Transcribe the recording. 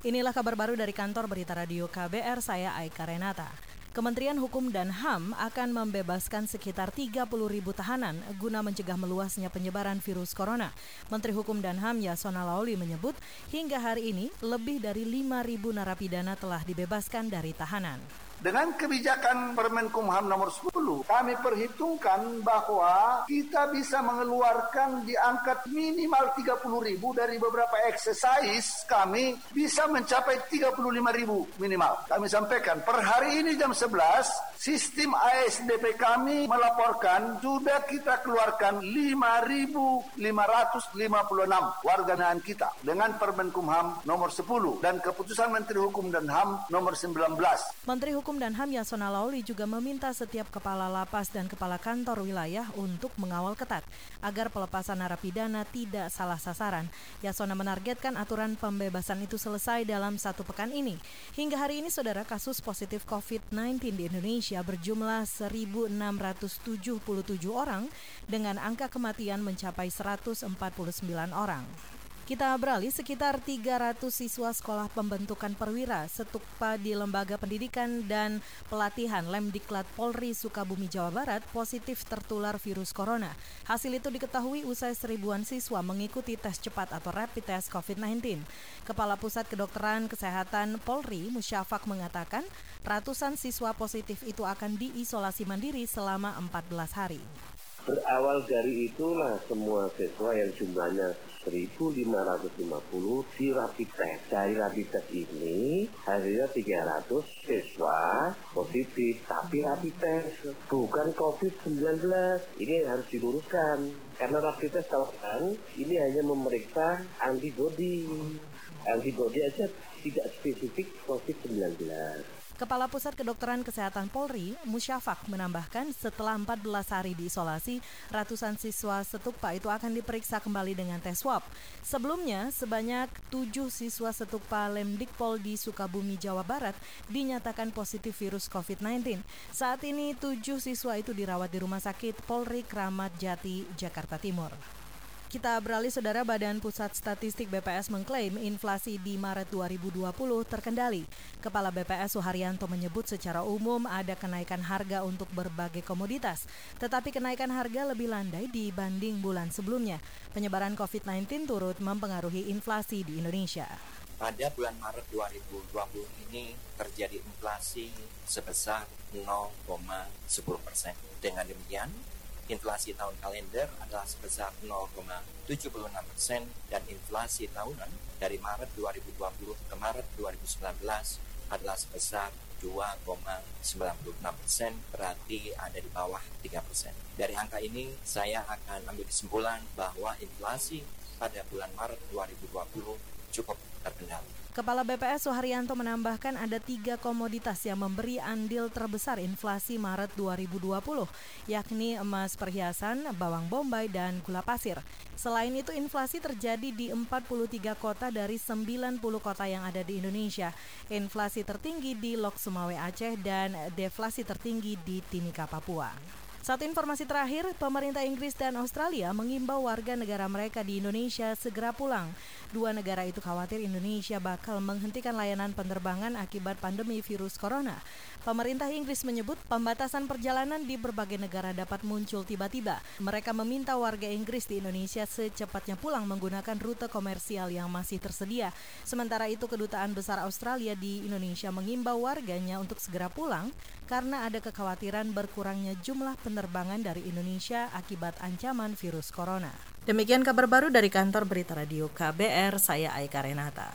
Inilah kabar baru dari kantor Berita Radio KBR, saya Aika Renata. Kementerian Hukum dan HAM akan membebaskan sekitar 30 ribu tahanan guna mencegah meluasnya penyebaran virus corona. Menteri Hukum dan HAM Yasona Lauli menyebut hingga hari ini lebih dari 5 ribu narapidana telah dibebaskan dari tahanan. Dengan kebijakan Permenkumham nomor 10, kami perhitungkan bahwa kita bisa mengeluarkan di angka minimal 30 ribu dari beberapa exercise kami bisa mencapai 35 ribu minimal. Kami sampaikan per hari ini jam 11, sistem ASDP kami melaporkan sudah kita keluarkan 5.556 warga binaan kita dengan Permenkumham nomor 10 dan keputusan Menteri Hukum dan HAM nomor 19. Menteri Hukum dan HAM Yasona Lauli juga meminta setiap kepala lapas dan kepala kantor wilayah untuk mengawal ketat agar pelepasan narapidana tidak salah sasaran. Yasona menargetkan aturan pembebasan itu selesai dalam satu pekan ini. Hingga hari ini, saudara, kasus positif COVID-19 di Indonesia berjumlah 1.677 orang dengan angka kematian mencapai 149 orang. Kita beralih sekitar 300 siswa sekolah pembentukan perwira setukpa di Lembaga Pendidikan dan Pelatihan Lemdiklat Polri Sukabumi Jawa Barat positif tertular virus corona. Hasil itu diketahui usai seribuan siswa mengikuti tes cepat atau rapid test COVID-19. Kepala Pusat Kedokteran Kesehatan Polri Musyafak mengatakan ratusan siswa positif itu akan diisolasi mandiri selama 14 hari. Berawal dari itulah semua siswa yang jumlahnya 1550 di rapid test. Dari rapid test ini hasilnya 300 siswa positif, tapi rapid test bukan COVID-19. Ini harus diluruskan. Karena rapid test kan ini hanya memeriksa antibody. Antibody aja tidak spesifik COVID-19. Kepala Pusat Kedokteran Kesehatan Polri, Musyafak, menambahkan setelah 14 hari diisolasi, ratusan siswa setukpa itu akan diperiksa kembali dengan tes swab. Sebelumnya, sebanyak 7 siswa setukpa Lemdikpol di Sukabumi, Jawa Barat dinyatakan positif virus COVID-19. Saat ini, 7 siswa itu dirawat di Rumah Sakit Polri Kramat Jati, Jakarta Timur. Kita beralih saudara Badan Pusat Statistik BPS mengklaim inflasi di Maret 2020 terkendali. Kepala BPS Suharyanto menyebut secara umum ada kenaikan harga untuk berbagai komoditas, tetapi kenaikan harga lebih landai dibanding bulan sebelumnya. Penyebaran COVID-19 turut mempengaruhi inflasi di Indonesia. Pada bulan Maret 2020 ini terjadi inflasi sebesar 0,10 persen. Dengan demikian, inflasi tahun kalender adalah sebesar 0,76 persen dan inflasi tahunan dari Maret 2020 ke Maret 2019 adalah sebesar 2,96 persen berarti ada di bawah 3 persen. Dari angka ini saya akan ambil kesimpulan bahwa inflasi pada bulan Maret 2020 cukup terkendali. Kepala BPS Suharyanto menambahkan ada tiga komoditas yang memberi andil terbesar inflasi Maret 2020, yakni emas perhiasan, bawang bombay, dan gula pasir. Selain itu, inflasi terjadi di 43 kota dari 90 kota yang ada di Indonesia. Inflasi tertinggi di Lok Sumawe Aceh dan deflasi tertinggi di Timika Papua. Satu informasi terakhir, pemerintah Inggris dan Australia mengimbau warga negara mereka di Indonesia segera pulang. Dua negara itu khawatir Indonesia bakal menghentikan layanan penerbangan akibat pandemi virus corona. Pemerintah Inggris menyebut pembatasan perjalanan di berbagai negara dapat muncul tiba-tiba. Mereka meminta warga Inggris di Indonesia secepatnya pulang menggunakan rute komersial yang masih tersedia. Sementara itu, Kedutaan Besar Australia di Indonesia mengimbau warganya untuk segera pulang karena ada kekhawatiran berkurangnya jumlah penerbangan dari Indonesia akibat ancaman virus corona. Demikian kabar baru dari kantor Berita Radio KBR, saya Aika Renata.